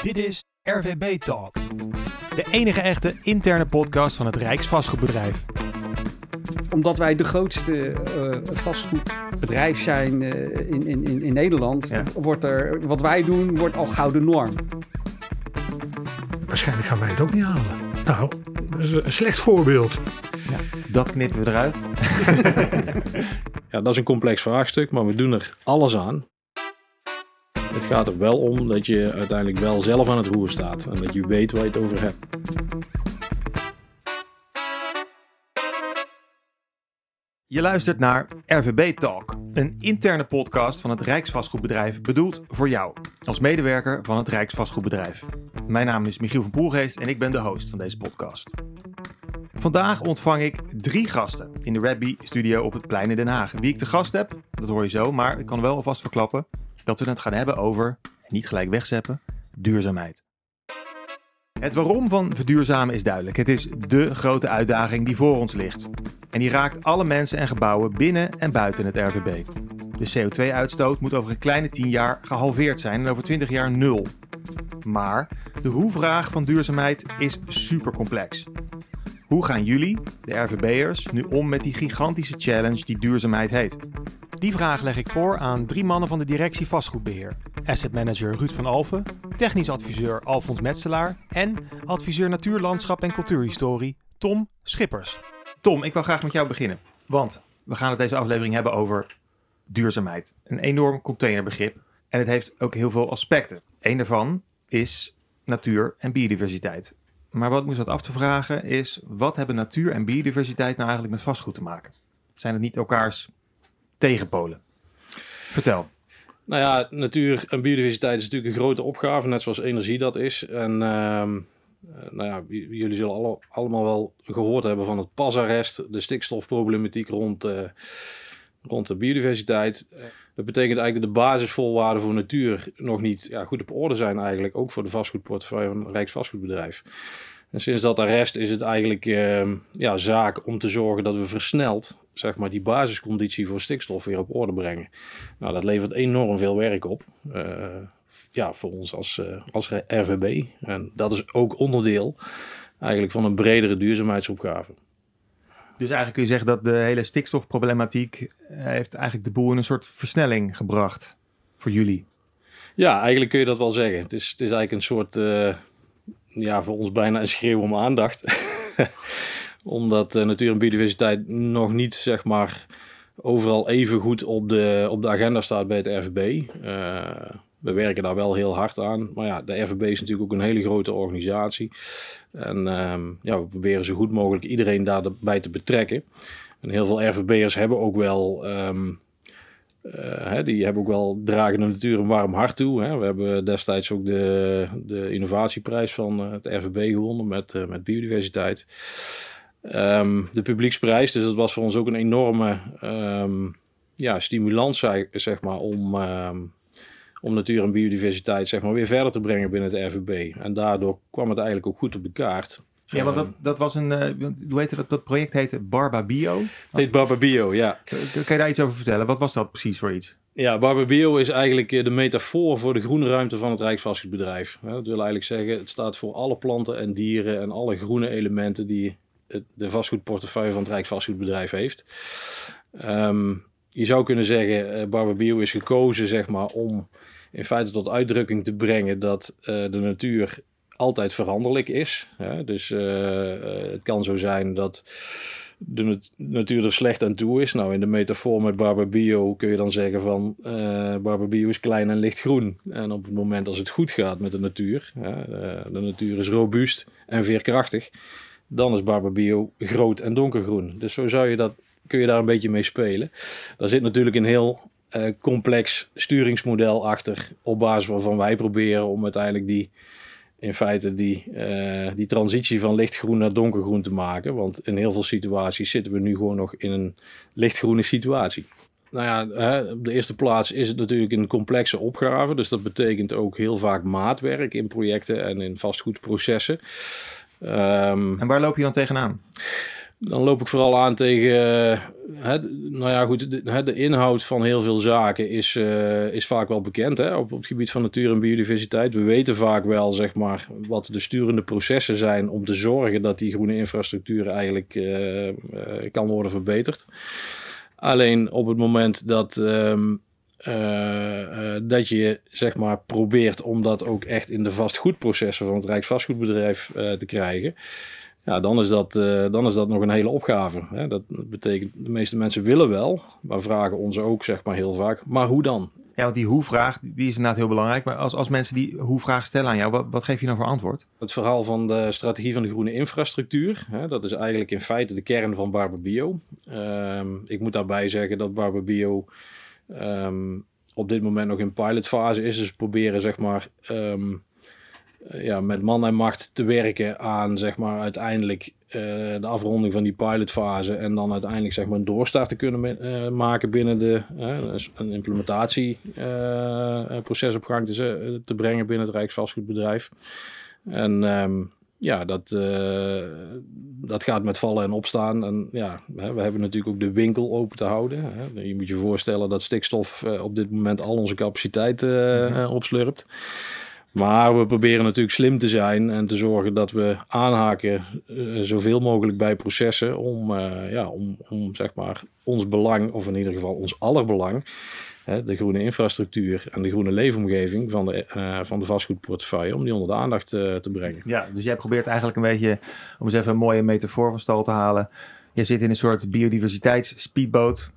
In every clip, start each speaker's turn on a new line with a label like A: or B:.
A: Dit is RVB Talk. De enige echte interne podcast van het Rijksvastgoedbedrijf.
B: Omdat wij de grootste uh, vastgoedbedrijf zijn uh, in, in, in Nederland, ja. wordt er, wat wij doen, wordt al gouden norm.
C: Waarschijnlijk gaan wij het ook niet halen. Nou, dat is een slecht voorbeeld.
D: Ja, dat knippen we eruit.
E: ja, dat is een complex vraagstuk, maar we doen er alles aan het gaat er wel om dat je uiteindelijk wel zelf aan het roer staat en dat je weet waar je het over hebt.
A: Je luistert naar RVB Talk, een interne podcast van het Rijksvastgoedbedrijf bedoeld voor jou, als medewerker van het Rijksvastgoedbedrijf. Mijn naam is Michiel van Poelgeest en ik ben de host van deze podcast. Vandaag ontvang ik drie gasten in de Rabby studio op het plein in Den Haag. Wie ik te gast heb, dat hoor je zo, maar ik kan wel alvast verklappen dat we het gaan hebben over, niet gelijk wegzeppen, duurzaamheid. Het waarom van verduurzamen is duidelijk. Het is dé grote uitdaging die voor ons ligt. En die raakt alle mensen en gebouwen binnen en buiten het RVB. De CO2-uitstoot moet over een kleine 10 jaar gehalveerd zijn en over 20 jaar nul. Maar de hoe-vraag van duurzaamheid is super complex. Hoe gaan jullie, de RVB'ers, nu om met die gigantische challenge die duurzaamheid heet? Die vraag leg ik voor aan drie mannen van de directie vastgoedbeheer. Asset manager Ruud van Alfen, technisch adviseur Alfons Metselaar en adviseur natuurlandschap en cultuurhistorie Tom Schippers. Tom, ik wil graag met jou beginnen, want we gaan het deze aflevering hebben over duurzaamheid. Een enorm containerbegrip en het heeft ook heel veel aspecten. Een daarvan is natuur en biodiversiteit. Maar wat ik moest wat af te vragen is, wat hebben natuur en biodiversiteit nou eigenlijk met vastgoed te maken? Zijn het niet elkaars tegenpolen? Vertel.
E: Nou ja, natuur en biodiversiteit is natuurlijk een grote opgave, net zoals energie dat is. En uh, nou ja, jullie zullen alle, allemaal wel gehoord hebben van het pasarrest, de stikstofproblematiek rond, uh, rond de biodiversiteit. Dat betekent eigenlijk dat de basisvoorwaarden voor natuur nog niet ja, goed op orde zijn eigenlijk, ook voor de vastgoedportefeuille van Rijksvastgoedbedrijf. En sinds dat arrest is het eigenlijk uh, ja, zaak om te zorgen dat we versneld zeg maar, die basisconditie voor stikstof weer op orde brengen. Nou, dat levert enorm veel werk op. Uh, ja, voor ons als, uh, als RVB. En dat is ook onderdeel eigenlijk van een bredere duurzaamheidsopgave.
A: Dus eigenlijk kun je zeggen dat de hele stikstofproblematiek eh, heeft eigenlijk de boel in een soort versnelling gebracht voor jullie.
E: Ja, eigenlijk kun je dat wel zeggen. Het is, het is eigenlijk een soort, uh, ja, voor ons bijna een schreeuw om aandacht. Omdat uh, natuur en biodiversiteit nog niet, zeg maar, overal even goed op de, op de agenda staat bij het RVB. Uh, we werken daar wel heel hard aan. Maar ja, de RVB is natuurlijk ook een hele grote organisatie. En ehm, ja, we proberen zo goed mogelijk iedereen daarbij te betrekken. En heel veel RVB'ers hebben ook wel... Um, uh, hè, die hebben ook wel dragen de natuur een warm hart toe. Hè. We hebben destijds ook de, de innovatieprijs van het RVB gewonnen met, uh, met biodiversiteit. Um, de publieksprijs, dus dat was voor ons ook een enorme um, ja, stimulans, zeg maar, om, om natuur en biodiversiteit zeg maar, weer verder te brengen binnen de RVB. En daardoor kwam het eigenlijk ook goed op de kaart.
A: Ja, want dat, dat was een, uh, hoe heette dat, dat project heette Barba Bio? Het
E: heet Barba Bio, ja.
A: Kan je daar iets over vertellen? Wat was dat precies voor iets?
E: Ja, Barba Bio is eigenlijk de metafoor voor de groene ruimte van het Rijksvastgoedbedrijf. Dat wil eigenlijk zeggen, het staat voor alle planten en dieren en alle groene elementen die de vastgoedportefeuille van het Rijksvastgoedbedrijf heeft. Um, je zou kunnen zeggen, uh, Barber is gekozen zeg maar, om in feite tot uitdrukking te brengen dat uh, de natuur altijd veranderlijk is. Hè? Dus uh, het kan zo zijn dat de nat natuur er slecht aan toe is. Nou, in de metafoor met Barber Bio kun je dan zeggen van uh, Barber Bio is klein en lichtgroen. En op het moment als het goed gaat met de natuur, de natuur is robuust en veerkrachtig, dan is Barbabio groot en donkergroen. Dus zo zou je dat, kun je daar een beetje mee spelen. Daar zit natuurlijk een heel uh, complex sturingsmodel achter, op basis waarvan wij proberen om uiteindelijk die, in feite die, uh, die transitie van lichtgroen naar donkergroen te maken. Want in heel veel situaties zitten we nu gewoon nog in een lichtgroene situatie. Nou ja, hè, op de eerste plaats is het natuurlijk een complexe opgave. Dus dat betekent ook heel vaak maatwerk in projecten en in vastgoedprocessen.
A: Um, en waar loop je dan tegenaan?
E: Dan loop ik vooral aan tegen, uh, hè, nou ja goed, de, de, inhoud van heel veel zaken is, uh, is vaak wel bekend hè, op, op het gebied van natuur en biodiversiteit. We weten vaak wel, zeg maar, wat de sturende processen zijn om te zorgen dat die groene infrastructuur eigenlijk uh, kan worden verbeterd. Alleen op het moment dat, um, dat je zeg maar probeert om dat ook echt in de vastgoedprocessen van het Rijksvastgoedbedrijf te krijgen ja, dan is dat, uh, dan is dat nog een hele opgave. Hè? Dat betekent, de meeste mensen willen wel, maar vragen ons ook zeg maar heel vaak, maar hoe dan?
A: Ja, want die hoe-vraag, die is inderdaad heel belangrijk. Maar als, als mensen die hoe-vraag stellen aan jou, wat, wat geef je dan voor antwoord?
E: Het verhaal van de strategie van de groene infrastructuur, hè, dat is eigenlijk in feite de kern van Barber Bio. Um, ik moet daarbij zeggen dat Barber Bio um, op dit moment nog in pilotfase is. Dus proberen zeg maar um, eh, ja, met man en macht te werken aan zeg maar, uiteindelijk uh, de afronding van die pilotfase en dan uiteindelijk zeg maar, een doorstart te kunnen uh, maken binnen de, een implementatieproces op gang te, te, brengen binnen het Rijksvastgoedbedrijf. En um, ja, dat, dat gaat met vallen en opstaan. En ja, we hebben natuurlijk ook de winkel open te houden. Hè. Je moet je voorstellen dat stikstof op dit moment al onze capaciteit mm opslurpt. Maar we proberen natuurlijk slim te zijn en te zorgen dat we aanhaken uh, zoveel mogelijk bij processen om, uh, ja, om, om zeg maar ons belang, of in ieder geval ons aller belang, hè, de groene infrastructuur en de groene leefomgeving van de, uh, van de vastgoedportefeuille, om die onder de aandacht te brengen.
A: Ja, dus jij probeert eigenlijk een beetje, om eens even een mooie metafoor van stal te halen. Je zit in een soort biodiversiteitsspeedboot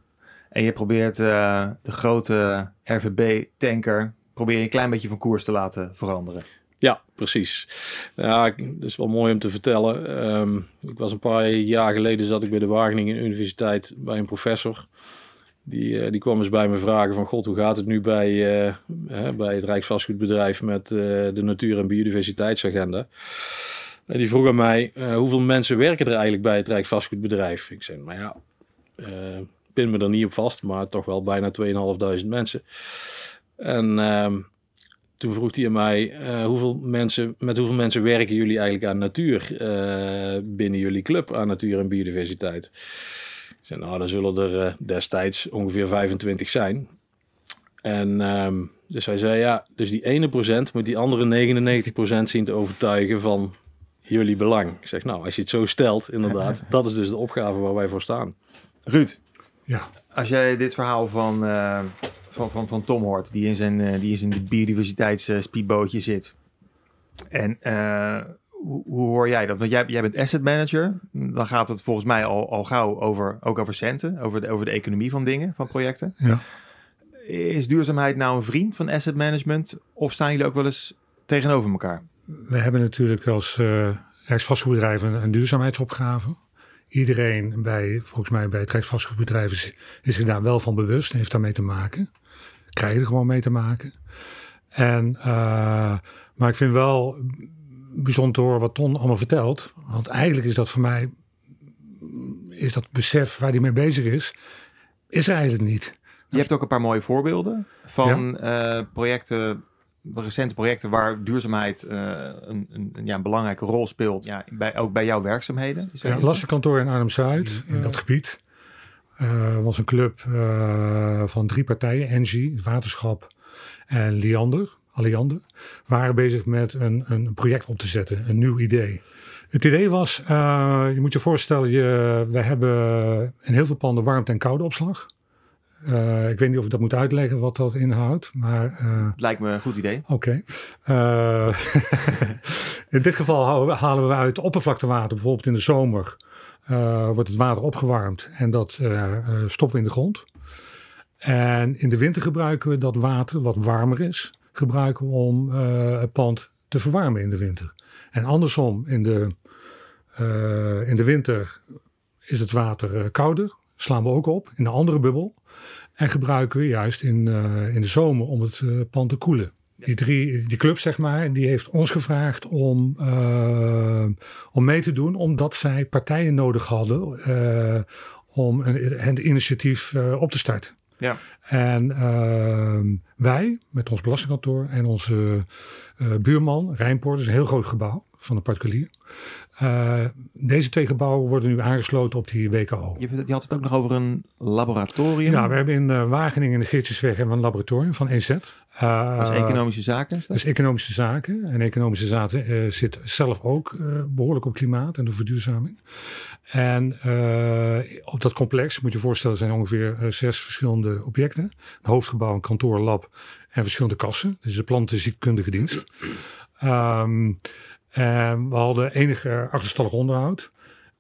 A: en je probeert de grote RVB-tanker probeer je een klein beetje van koers te laten veranderen.
E: Ja, precies. Ja, dat is wel mooi om te vertellen. Um, ik was een paar jaar geleden zat ik bij de Wageningen Universiteit bij een professor. Die, uh, die kwam eens bij me vragen van god, hoe gaat het nu bij, uh, bij het Rijksvastgoedbedrijf met uh, de natuur- en biodiversiteitsagenda? En die vroeg aan mij, hoeveel mensen werken er eigenlijk bij het Rijksvastgoedbedrijf? Ik zei, maar ja, pin me er niet op vast, maar toch wel bijna 2.500 mensen. En uh, toen vroeg hij aan mij, uh, hoeveel mensen, met hoeveel mensen werken jullie eigenlijk aan natuur uh, binnen jullie club aan natuur en biodiversiteit? Ik zei, nou, dan zullen er uh, destijds ongeveer 25 zijn. En um, dus hij zei, ja, dus die ene procent moet die andere 99 procent zien te overtuigen van jullie belang. Ik zeg, nou, als je het zo stelt, inderdaad, dat is dus de opgave waar wij voor staan.
A: Ruud,
C: ja.
A: als jij dit verhaal van van, van, van Tom hoort, die in zijn, uh, die in zijn biodiversiteitsspeedbootje zit. En uh, hoe, hoe, hoor jij dat? Want jij, jij bent asset manager. Dan gaat het volgens mij al, al gauw over, ook over centen, over de, over de economie van dingen, van projecten.
C: Ja.
A: Is duurzaamheid nou een vriend van asset management? Of staan jullie ook wel eens tegenover elkaar?
C: We hebben natuurlijk als uh, een, een duurzaamheidsopgave iedereen bij, volgens mij bij het Rijksvastgoedbedrijf is, is zich daar wel van bewust en heeft daarmee te maken. Krijg je er gewoon mee te maken. En, uh, maar ik vind wel bijzonder te horen wat Ton allemaal vertelt. Want eigenlijk is dat voor mij, is dat besef waar hij mee bezig is, is er eigenlijk niet.
A: Je hebt ook een paar mooie voorbeelden van ja. uh, projecten recente projecten waar duurzaamheid uh, een, een, ja, een belangrijke rol speelt, ja, bij, ook bij jouw werkzaamheden?
C: Ja, Lastenkantoor in Arnhem-Zuid, in dat gebied, uh, was een club uh, van drie partijen, Engie, het waterschap en Liander, Alliander, waren bezig met een, een project op te zetten, een nieuw idee. Het idee was, je moet je voorstellen, je, we hebben in heel veel panden warmte- en koudeopslag. Uh, ik weet niet of ik dat moet uitleggen wat dat inhoudt, maar... Uh,
A: Lijkt me een goed idee.
C: Oké. Okay. Uh, in dit geval halen we uit oppervlaktewater, bijvoorbeeld in de zomer, wordt het water opgewarmd en dat stoppen we in de grond. En in de winter gebruiken we dat water, wat warmer is, gebruiken we om het pand te verwarmen in de winter. En andersom, in de, in de winter is het water kouder, slaan we ook op in een andere bubbel. En gebruiken we juist in, uh, in de zomer om het uh, pand te koelen. Die, drie, die club, zeg maar, die heeft ons gevraagd om, uh, om mee te doen, omdat zij partijen nodig hadden om een, het initiatief op te starten.
A: Ja.
C: En ehm, wij, met ons belastingkantoor en onze buurman, Rijnpoort, is een heel groot gebouw van een particulier. Uh, deze twee gebouwen worden nu aangesloten op die WKO.
A: Je, je, had het ook nog over een laboratorium.
C: Ja, we hebben in uh, Wageningen in de Geertjesweg hebben een laboratorium van EZ.
A: Uh, dat is economische zaken?
C: Dat? dat is economische zaken. En economische zaken zit zelf ook behoorlijk op klimaat en de verduurzaming. En op dat complex, moet je je voorstellen, zijn ongeveer zes verschillende objecten. Een hoofdgebouw, een kantoor, lab en verschillende kassen. Dus de plantenziekkundige dienst. Um, en we hadden enige achterstallig onderhoud.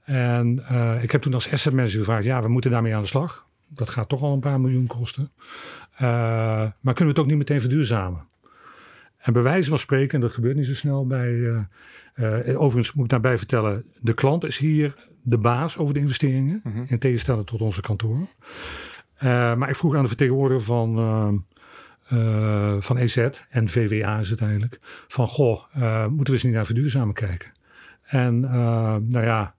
C: En uh, ik heb toen als asset manager gevraagd, ja, we moeten daarmee aan de slag. Dat gaat toch al een paar miljoen kosten. Uh, maar kunnen we het ook niet meteen verduurzamen? En bij wijze van spreken, en dat gebeurt niet zo snel bij... Uh, overigens moet ik daarbij vertellen, de klant is hier de baas over de investeringen. Mm -hmm. In tegenstelling tot onze kantoor. maar ik vroeg aan de vertegenwoordiger van uh, van EZ en VWA is het eigenlijk. Van goh, uh, moeten we eens niet naar verduurzamen kijken. En uh, nou ja,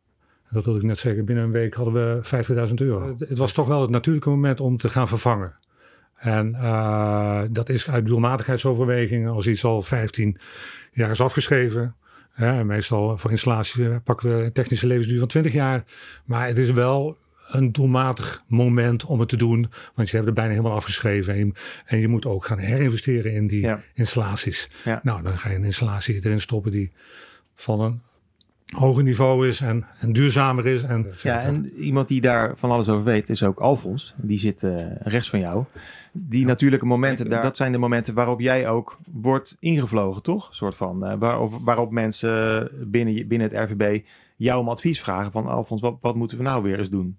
C: dat wilde ik net zeggen, binnen een week hadden we 50.000 euro. Het was toch wel het natuurlijke moment om te gaan vervangen. En dat is uit doelmatigheidsoverwegingen, als iets al 15 jaar is afgeschreven. Ja, meestal voor installatie pakken we een technische levensduur van 20 jaar. Maar het is wel een doelmatig moment om het te doen. Want je hebt het bijna helemaal afgeschreven. En je, en je moet ook gaan herinvesteren in die installaties. Nou, dan ga je een installatie erin stoppen die van een hoger niveau is en, en duurzamer is. En,
A: ja, en iemand die daar van alles over weet is ook Alfons. Die zit uh, rechts van jou. Die natuurlijke momenten, daar, dat zijn de momenten waarop jij ook wordt ingevlogen, toch? Een soort van, uh, waarop, waarop mensen binnen, binnen het RVB jou om advies vragen van Alfons, wat, wat moeten we nou weer eens doen?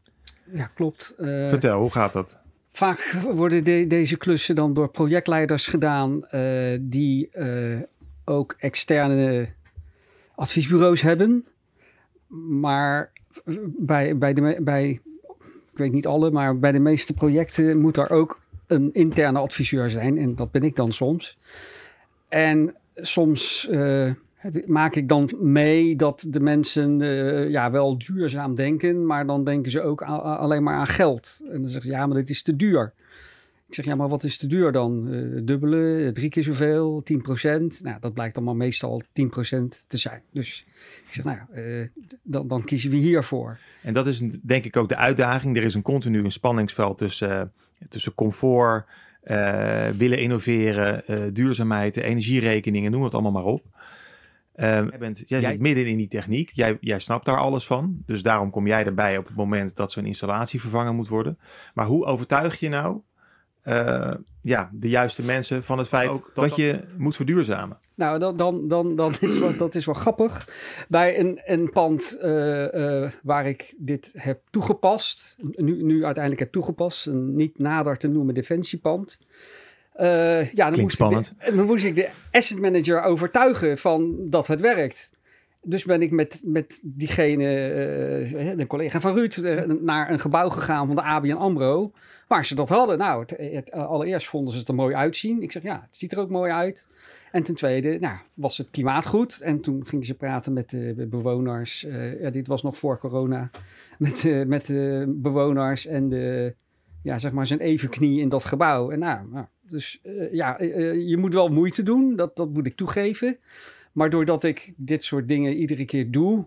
B: Ja, klopt. Uh,
A: Vertel, hoe gaat dat?
B: Vaak worden de, deze klussen dan door projectleiders gedaan uh, die uh, ook externe adviesbureaus hebben. Maar bij, bij, de, bij, ik weet niet alle, maar bij de meeste projecten moet er ook een interne adviseur zijn. En dat ben ik dan soms. En soms maak ik dan mee dat de mensen uh, ja, wel duurzaam denken, maar dan denken ze ook alleen maar aan geld. En dan zeggen ze, ja, maar dit is te duur. Ik zeg, ja, maar wat is te duur dan? Uh, dubbele, drie keer zoveel, 10 procent. Nou, dat blijkt allemaal meestal 10 procent te zijn. Dus ik zeg, nou ja, dan, dan kiezen we hiervoor.
A: En dat is denk ik ook de uitdaging. Er is een continu een spanningsveld tussen, tussen comfort, willen innoveren, duurzaamheid, energierekeningen, noem het allemaal maar op. Um, jij, bent, jij, zit midden in die techniek. Jij, jij snapt daar alles van. Dus daarom kom jij erbij op het moment dat zo'n installatie vervangen moet worden. Maar hoe overtuig je nou uh, ja, de juiste mensen van het feit Ook dat, dat, je moet verduurzamen?
B: Nou, dan, dan, dan, dan is wel, dat is wel grappig. Bij een, een pand uh, uh, waar ik dit heb toegepast, nu, nu uiteindelijk heb toegepast, een niet nader te noemen defensiepand. Uh, ja, dan moest, ik de, dan moest ik de asset manager overtuigen van dat het werkt. Dus ben ik met, met diegene, uh, een collega van Ruud, uh, naar een gebouw gegaan van de ABN AMRO. Waar ze dat hadden. Nou, het, het, allereerst vonden ze het er mooi uitzien. Ik zeg, ja, het ziet er ook mooi uit. En ten tweede, nou, was het klimaat goed. En toen gingen ze praten met de bewoners. ja, dit was nog voor corona. Met, met de bewoners en de, ja, zeg maar zijn evenknie in dat gebouw. En nou, nou dus uh, ja, uh, je moet wel moeite doen, dat, dat moet ik toegeven. Maar doordat ik dit soort dingen iedere keer doe,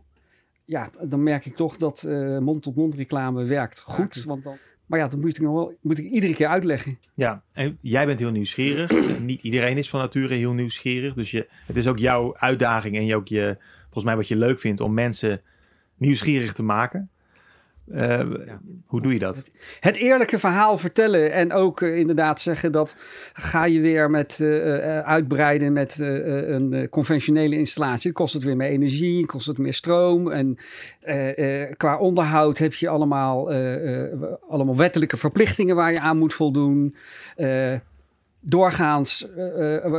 B: ja, dan merk ik toch dat mond-tot-mond reclame werkt goed. Ja, want dan, maar ja, dat moet ik, nog wel, moet ik iedere keer uitleggen.
A: Ja, en jij bent heel nieuwsgierig. Niet iedereen is van nature heel nieuwsgierig. Dus je, het is ook jouw uitdaging en je ook je, volgens mij wat je leuk vindt om mensen nieuwsgierig te maken. Uh, ja. Hoe doe je dat?
B: Het eerlijke verhaal vertellen en ook uh, inderdaad zeggen dat ga je weer met uh, uitbreiden met een conventionele installatie, kost het weer meer energie, kost het meer stroom en qua onderhoud heb je allemaal, allemaal wettelijke verplichtingen waar je aan moet voldoen. Doorgaans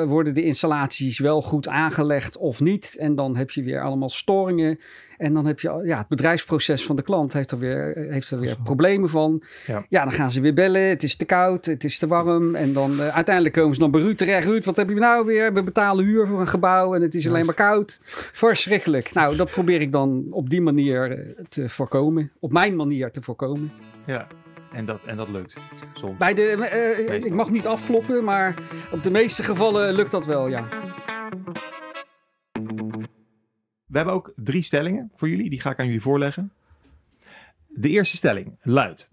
B: worden de installaties wel goed aangelegd of niet. En dan heb je weer allemaal storingen en dan heb je ja, het bedrijfsproces van de klant heeft er weer, heeft er weer problemen van. Ja. ja. dan gaan ze weer bellen. Het is te koud, het is te warm. En dan uh, uiteindelijk komen ze dan bij Ruud terecht. Ruud, wat heb je nou weer? We betalen huur voor een gebouw en het is alleen maar koud. Verschrikkelijk. Nou, dat probeer ik dan op die manier eh, te voorkomen. Op mijn manier te voorkomen.
A: Ja. En dat, en dat lukt soms.
B: Bij de, uh, ik mag niet afkloppen, maar op de meeste gevallen lukt dat wel, ja.
A: We hebben ook drie stellingen voor jullie. Die ga ik aan jullie voorleggen. De eerste stelling luidt: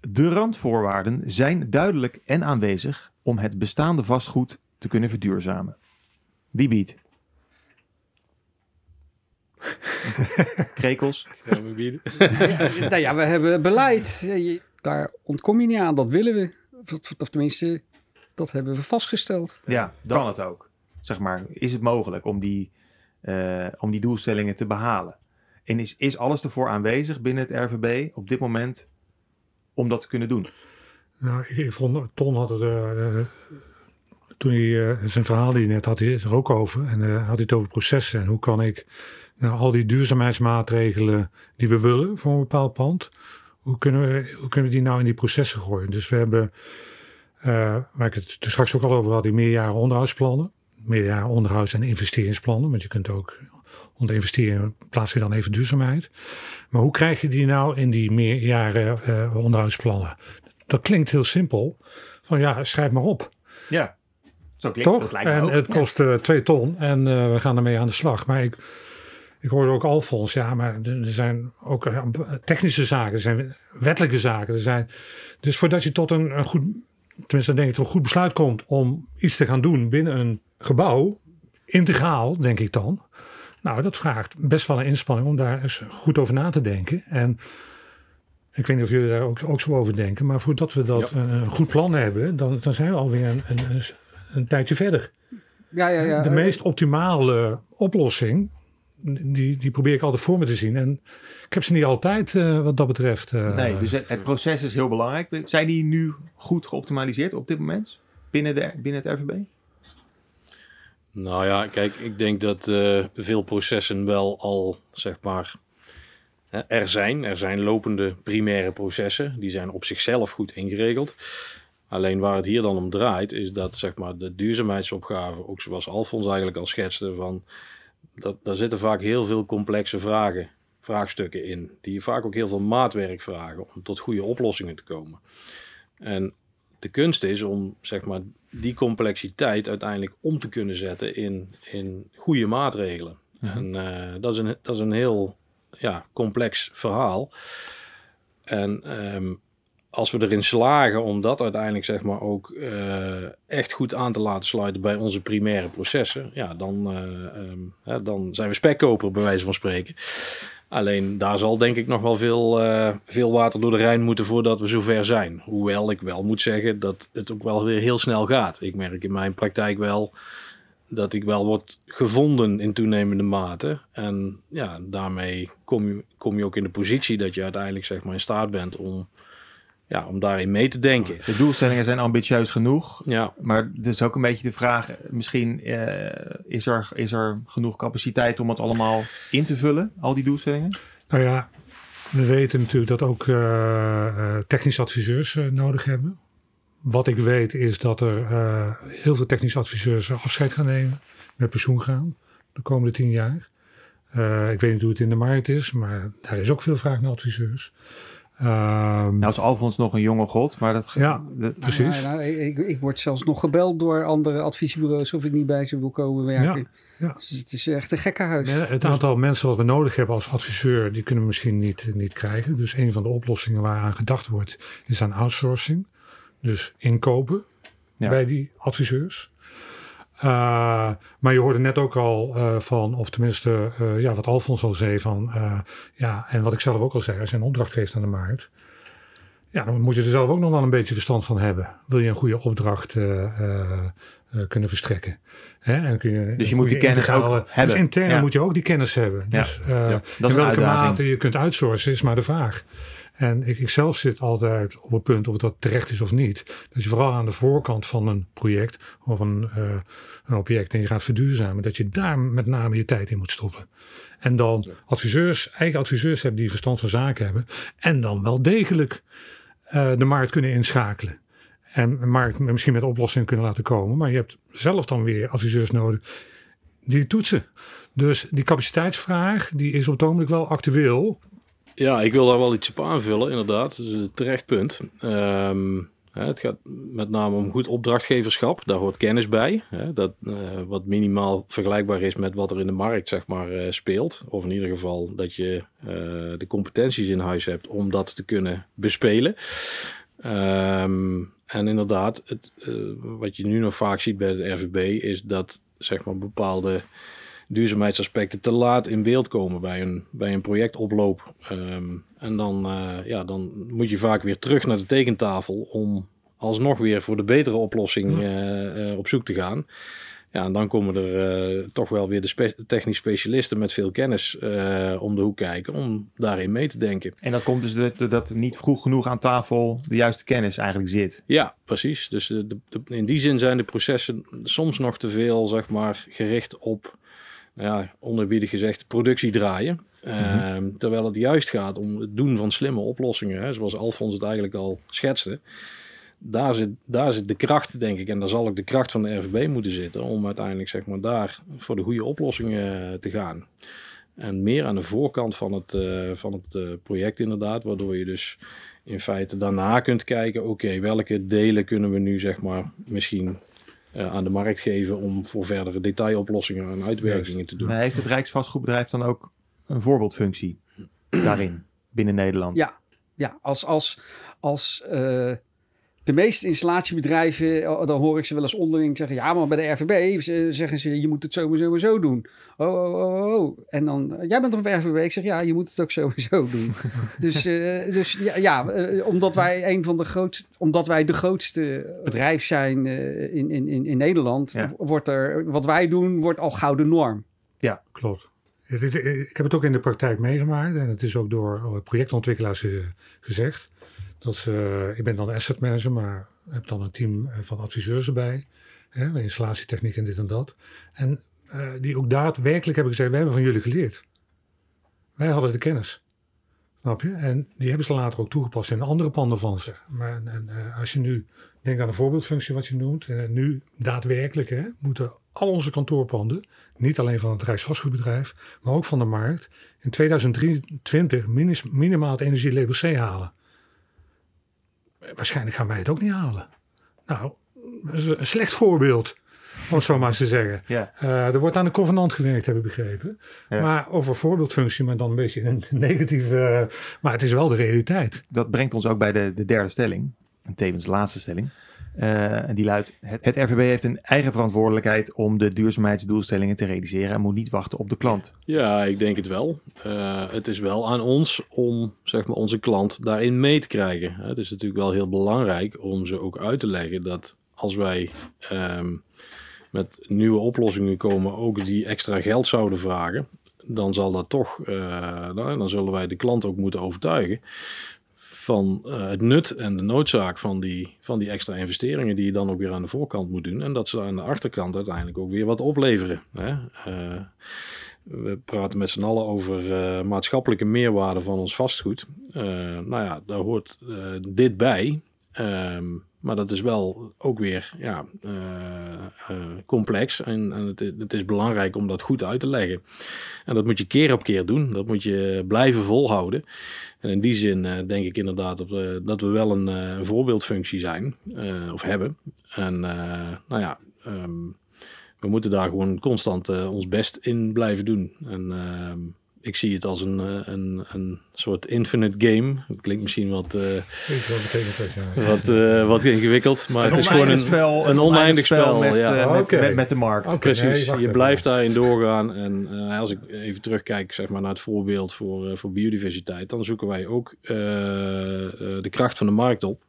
A: De randvoorwaarden zijn duidelijk en aanwezig om het bestaande vastgoed te kunnen verduurzamen. Wie biedt? Krekels.
E: Ja, we bieden.
B: nou ja, we hebben beleid. Daar ontkom je niet aan. Dat willen we. Of, of tenminste, dat hebben we vastgesteld.
A: Ja, dan kan het ook. Zeg maar, is het mogelijk om die, eh, om die doelstellingen te behalen? En is, is alles ervoor aanwezig binnen het RVB op dit moment om dat te kunnen doen?
C: Nou, ik, vond, Ton had het, eh, toen hij zijn verhaal die net had, hij er ook over. En had het over processen. En hoe kan ik nou, al die duurzaamheidsmaatregelen die we willen voor een bepaald pand, hoe kunnen we, hoe kunnen we die nou in die processen gooien? Dus we hebben, eh, waar ik het straks ook al over had, die meerjaren onderhoudsplannen. Meerjaren onderhouds- en investeringsplannen. Want je kunt ook onder investeringen plaats je dan even duurzaamheid. Maar hoe krijg je die nou in die meerjaren eh, onderhoudsplannen? Dat klinkt heel simpel. Van ja, schrijf maar op.
A: Ja, zo klinkt
C: Toch?
A: dat lijkt me
C: En
A: ook.
C: het kost eh, twee ton en eh, we gaan ermee aan de slag. Maar ik, ik hoorde ook Alfons, ja, maar er zijn ook eh, technische zaken, er zijn wettelijke zaken. Er zijn, dus voordat je tot een, een goed, tenminste denk ik tot een goed besluit komt om iets te gaan doen binnen een gebouw, integraal denk ik dan. Nou, dat vraagt best wel een inspanning om daar eens goed over na te denken. En ik weet niet of jullie daar ook, ook zo over denken, maar voordat we dat
E: Ja.
C: een, goed plan hebben, dan, dan zijn we alweer een, een, een, een tijdje verder.
B: Ja, ja, ja.
C: de
B: eh,
C: meest optimale oplossing, die, die probeer ik altijd voor me te zien. En ik heb ze niet altijd eh, wat dat betreft. eh,
A: nee, dus het, het proces is heel belangrijk. Zijn die nu goed geoptimaliseerd op dit moment binnen, de, binnen het RVB?
E: Nou ja, kijk, ik denk dat eh, veel processen wel al, zeg maar, hè, er zijn. Er zijn lopende primaire processen. Die zijn op zichzelf goed ingeregeld. Alleen waar het hier dan om draait, is dat zeg maar, de duurzaamheidsopgave, ook zoals Alfons eigenlijk al schetste, van, dat, daar zitten vaak heel veel complexe vragen, vraagstukken in. Die vaak ook heel veel maatwerk vragen om tot goede oplossingen te komen. En de kunst is om zeg maar, die complexiteit uiteindelijk om te kunnen zetten in, in goede maatregelen. En eh, dat, is een, dat is een heel ja, complex verhaal. En ehm, als we erin slagen om dat uiteindelijk zeg maar, ook eh, echt goed aan te laten sluiten bij onze primaire processen, ja, dan, eh, ehm, dan zijn we spekkoper bij wijze van spreken. Alleen daar zal denk ik nog wel veel, eh, veel water door de Rijn moeten voordat we zover zijn. Hoewel ik wel moet zeggen dat het ook wel weer heel snel gaat. Ik merk in mijn praktijk wel dat ik wel word gevonden in toenemende mate. En ja, daarmee kom je, kom je ook in de positie dat je uiteindelijk zeg maar in staat bent om, ja, om daarin mee te denken.
A: De doelstellingen zijn ambitieus genoeg.
E: Ja,
A: Maar is ook een beetje de vraag, misschien eh, is, er, is er genoeg capaciteit om het allemaal in te vullen, al die doelstellingen?
C: Nou ja, we weten natuurlijk dat ook eh, eh, technische adviseurs nodig hebben. Wat ik weet is dat er eh, heel veel technische adviseurs afscheid gaan nemen, met pensioen gaan de komende tien jaar. Eh, ik weet niet hoe het in de markt is, maar daar is ook veel vraag naar adviseurs. Ehm,
A: Nou is Alfons nog een jonge god, maar dat...
C: Ja,
A: dat-
C: precies.
B: Nou, nou, ik, ik word zelfs nog gebeld door andere adviesbureaus of ik niet bij ze wil komen werken.
C: ja.
B: Dus het is echt een gekkenhuis.
C: Ja, het aantal mensen wat we nodig hebben als adviseur, die kunnen we misschien niet, niet krijgen. Dus een van de oplossingen waaraan gedacht wordt, is aan outsourcing. Dus inkopen
A: Ja.
C: bij die adviseurs. Uh, maar je hoorde net ook al uh, van, of tenminste, uh, ja, wat Alfons al zei van, ja, en wat ik zelf ook al zei, als je een opdracht geeft aan de markt, ja, dan moet je er zelf ook nog wel een beetje verstand van hebben. Wil je een goede opdracht kunnen verstrekken? Hè? En kun je
A: dus je moet die kennis ook hebben.
C: Dus intern ja. moet je ook die kennis hebben.
A: Ja.
C: Dus ja. in welke mate je kunt outsourcen is maar de vraag. En ik, ik, zelf zit altijd op het punt of dat terecht is of niet. Dat je vooral aan de voorkant van een project of een, uh, een object en je gaat verduurzamen, dat je daar met name je tijd in moet stoppen. En dan adviseurs, eigen adviseurs hebben die verstand van zaken hebben. En dan wel degelijk uh, de markt kunnen inschakelen. En de markt misschien met oplossingen kunnen laten komen. Maar je hebt zelf dan weer adviseurs nodig die toetsen. Dus die capaciteitsvraag die is op het ogenblik wel actueel.
E: Ja, ik wil daar wel iets op aanvullen, inderdaad. Dat terecht punt. Um, Het gaat met name om goed opdrachtgeverschap. Daar hoort kennis bij. Dat, uh, wat minimaal vergelijkbaar is met wat er in de markt zeg maar, uh, speelt. Of in ieder geval dat je uh, de competenties in huis hebt om dat te kunnen bespelen. Um, en inderdaad, het, wat je nu nog vaak ziet bij de RVB is dat zeg maar, bepaalde duurzaamheidsaspecten te laat in beeld komen bij een, bij een projectoploop. Um, en dan, uh, ja, dan moet je vaak weer terug naar de tekentafel om alsnog weer voor de betere oplossing uh, uh, op zoek te gaan. Ja, en dan komen er toch wel weer de spe technisch specialisten met veel kennis om de hoek kijken om daarin mee te denken.
A: En dat komt dus dat, dat niet vroeg genoeg aan tafel de juiste kennis eigenlijk zit.
E: Ja, precies. Dus de, de, in die zin zijn de processen soms nog te veel zeg maar, gericht op ja, onderbiedig gezegd, productie draaien. Uh, terwijl het juist gaat om het doen van slimme oplossingen, hè, zoals Alfons het eigenlijk al schetste. Daar zit, daar zit de kracht, denk ik, en daar zal ook de kracht van de RVB moeten zitten om uiteindelijk zeg maar, daar voor de goede oplossingen te gaan. En meer aan de voorkant van het, uh, van het uh, project inderdaad, waardoor je dus in feite daarna kunt kijken, oké, welke delen kunnen we nu zeg maar misschien uh, aan de markt geven om voor verdere detailoplossingen en uitwerkingen te doen.
A: Maar heeft het Rijksvastgoedbedrijf dan ook een voorbeeldfunctie daarin binnen Nederland?
B: Ja, ja als, als, als uh, de meeste installatiebedrijven, dan hoor ik ze wel eens onderling zeggen: ja, maar bij de RVB zeggen ze: je moet het sowieso zo doen. Oh, oh, oh, oh. En dan, jij bent toch bij RVB? Ik zeg: ja, je moet het ook sowieso doen. dus uh, dus ja, ja uh, omdat wij een van de grootste, omdat wij de grootste bedrijf zijn uh, in, in, in Nederland, ja. wordt er, wat wij doen, wordt al gouden norm.
C: Ja, klopt. Ik heb het ook in de praktijk meegemaakt en het is ook door projectontwikkelaars gezegd. Ze, ik ben dan asset manager, maar heb dan een team van adviseurs erbij. Hè, installatietechniek en dit en dat. En uh, die ook daadwerkelijk hebben gezegd, wij hebben van jullie geleerd. Wij hadden de kennis. Snap je? En die hebben ze later ook toegepast in andere panden van ze. Maar en, als je nu denkt aan een voorbeeldfunctie wat je noemt. Nu daadwerkelijk hè, moeten al onze kantoorpanden, niet alleen van het Rijksvastgoedbedrijf, maar ook van de markt, in 2023 minimaal het energielabel C halen waarschijnlijk gaan wij het ook niet halen. Nou, dat is een slecht voorbeeld, om het zo maar eens te zeggen.
A: Ja.
C: Uh, er wordt aan de covenant gewerkt, heb ik begrepen. Ja. Maar over voorbeeldfunctie, maar dan een beetje een negatieve... Uh, maar het is wel de realiteit.
A: Dat brengt ons ook bij de, de derde stelling. En tevens de laatste stelling. Uh, en die luidt: het, het, RVB heeft een eigen verantwoordelijkheid om de duurzaamheidsdoelstellingen te realiseren en moet niet wachten op de klant.
E: Ja, ik denk het wel. Uh, het is wel aan ons om zeg maar, onze klant daarin mee te krijgen. Het is natuurlijk wel heel belangrijk om ze ook uit te leggen dat als wij um, met nieuwe oplossingen komen, ook die extra geld zouden vragen. Dan zal dat toch, uh, nou, dan zullen wij de klant ook moeten overtuigen van uh, het nut en de noodzaak van die, van die extra investeringen die je dan ook weer aan de voorkant moet doen. En dat ze aan de achterkant uiteindelijk ook weer wat opleveren. Hè? Uh, we praten met z'n allen over uh, maatschappelijke meerwaarde van ons vastgoed. nou ja, daar hoort dit bij. Um, maar dat is wel ook weer ja, uh, uh, complex. En, en het, het, is belangrijk om dat goed uit te leggen. En dat moet je keer op keer doen. Dat moet je blijven volhouden. En in die zin uh, denk ik inderdaad dat we, dat we wel een, voorbeeldfunctie zijn. of hebben. En nou ja, um, we moeten daar gewoon constant ons best in blijven doen. En ehm, ik zie het als een, een, een soort infinite game. Het klinkt misschien wat, uh,
C: ja.
E: wat, uh, wat ingewikkeld, maar een het is gewoon een,
A: spel,
E: een oneindig spel, spel
A: met,
E: ja.
A: uh, met, okay. met, met, de markt.
E: Okay, Precies, nee, je blijft daarin doorgaan. En als ik even terugkijk zeg maar, naar het voorbeeld voor, voor biodiversiteit, dan zoeken wij ook de kracht van de markt op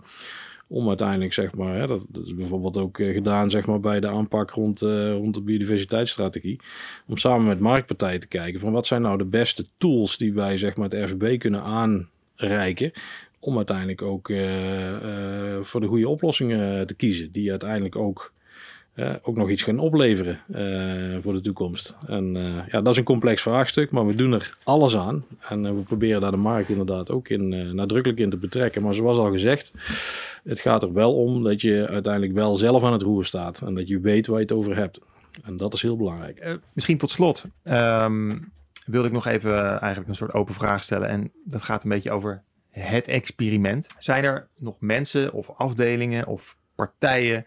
E: om uiteindelijk, zeg maar, hè, dat, is bijvoorbeeld ook uh, gedaan zeg maar, bij de aanpak rond, uh, rond de biodiversiteitsstrategie, om samen met marktpartijen te kijken van wat zijn nou de beste tools die wij zeg maar, het RVB kunnen aanreiken om uiteindelijk ook uh, voor de goede oplossingen te kiezen, die uiteindelijk ook ook nog iets gaan opleveren voor de toekomst. En ja, dat is een complex vraagstuk, maar we doen er alles aan. En we proberen daar de markt inderdaad ook in, nadrukkelijk in te betrekken. Maar zoals al gezegd, het gaat er wel om dat je uiteindelijk wel zelf aan het roer staat. En dat je weet waar je het over hebt. En dat is heel belangrijk.
A: misschien tot slot um, wilde ik nog even eigenlijk een soort open vraag stellen. En dat gaat een beetje over het experiment. Zijn er nog mensen of afdelingen of partijen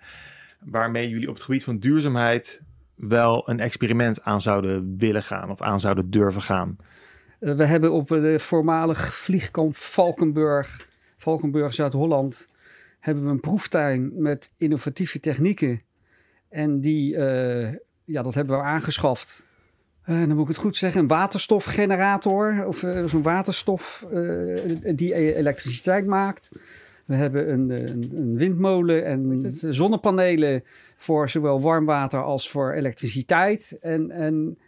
A: waarmee jullie op het gebied van duurzaamheid wel een experiment aan zouden willen gaan of aan zouden durven gaan?
B: Uh, we hebben op de voormalig vliegkamp Valkenburg, Valkenburg Zuid-Holland, hebben we een proeftuin met innovatieve technieken. En die, uh, ja, dat hebben we aangeschaft. Uh, dan moet ik het goed zeggen, een waterstofgenerator of zo'n waterstof die e-, elektriciteit maakt. We hebben een, een, een windmolen en zonnepanelen voor zowel warm water als voor elektriciteit. En, en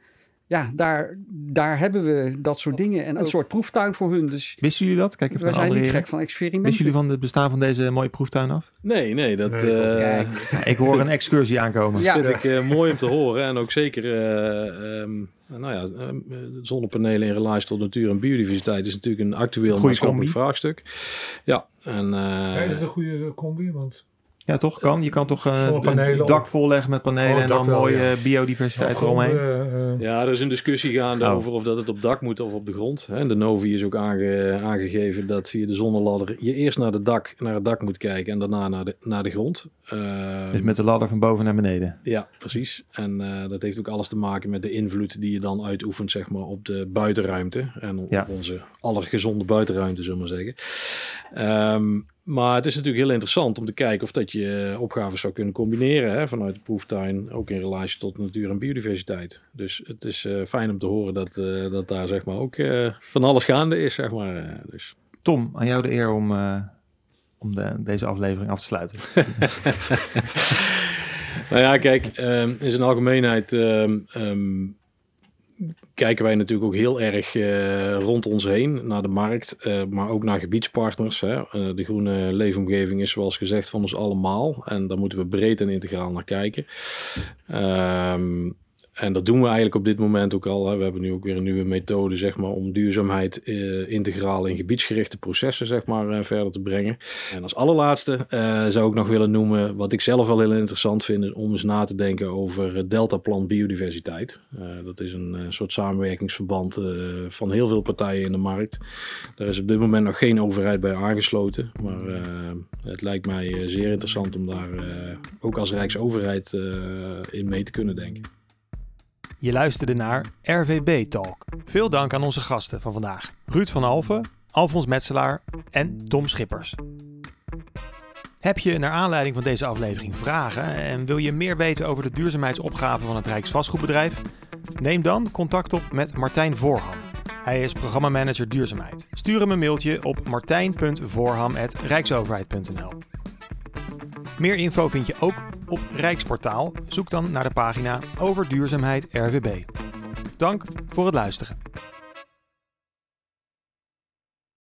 B: ja, daar, daar hebben we dat soort dingen en een soort proeftuin voor hun. Dus
A: Wisten jullie dat? Kijk
B: even we zijn niet gek van experimenten.
A: Wisten jullie van het bestaan van deze mooie proeftuin af?
E: Nee, nee. Dat, nee,
A: uh, ja, ik hoor een excursie aankomen.
E: Ja. Dat vind ik uh, mooi om te horen. En ook zeker, uh, um, nou ja, um, zonnepanelen in relatie tot natuur en biodiversiteit is natuurlijk een actueel maatschappelijk vraagstuk. Ja, en...
C: ja, is het een goede combi? Want
A: ja, toch? Kan. Je kan toch uh, een dak volleggen met panelen oh, en dan mooie ja. biodiversiteit eromheen.
E: Uh, uh. Ja, er is een discussie gaande oh. over of dat het op dak moet of op de grond. Hè. De Novi is ook aange, aangegeven dat via de zonneladder je eerst naar, de dak, naar het dak moet kijken en daarna naar de, naar de grond.
A: dus met de ladder van boven naar beneden.
E: Ja, precies. En dat heeft ook alles te maken met de invloed die je dan uitoefent zeg maar, op de buitenruimte. En op, ja. onze allergezonde buitenruimte, zullen we maar zeggen. Um, maar het is natuurlijk heel interessant om te kijken of dat je opgaven zou kunnen combineren hè, vanuit de proeftuin, ook in relatie tot natuur en biodiversiteit. Dus het is uh, fijn om te horen dat, uh, dat daar zeg maar ook uh, van alles gaande is, zeg maar. dus.
A: Tom, aan jou de eer om, om de, deze aflevering af te sluiten.
E: nou ja, kijk, um, in zijn algemeenheid um, um, kijken wij natuurlijk ook heel erg uh, rond ons heen naar de markt, uh, maar ook naar gebiedspartners. Hè. Uh, de groene leefomgeving is zoals gezegd van ons allemaal en daar moeten we breed en integraal naar kijken. Um, en dat doen we eigenlijk op dit moment ook al. Hè. We hebben nu ook weer een nieuwe methode zeg maar, om duurzaamheid uh, integraal in gebiedsgerichte processen zeg maar, uh, verder te brengen. En als allerlaatste uh, zou ik nog willen noemen, wat ik zelf wel heel interessant vind, om eens na te denken over Deltaplan Biodiversiteit. dat is een soort samenwerkingsverband van heel veel partijen in de markt. Daar is op dit moment nog geen overheid bij aangesloten. Maar het lijkt mij zeer interessant om daar ook als Rijksoverheid in mee te kunnen denken.
A: Je luisterde naar RVB Talk. Veel dank aan onze gasten van vandaag. Ruud van Alfen, Alfons Metselaar en Tom Schippers. Heb je naar aanleiding van deze aflevering vragen en wil je meer weten over de duurzaamheidsopgave van het Rijksvastgoedbedrijf? Neem dan contact op met Martijn Voorham. Hij is programmamanager duurzaamheid. Stuur hem een mailtje op martijn.voorham.rijksoverheid.nl Meer info vind je ook op Rijksportaal. Zoek dan naar de pagina over duurzaamheid RVB. Dank voor het luisteren.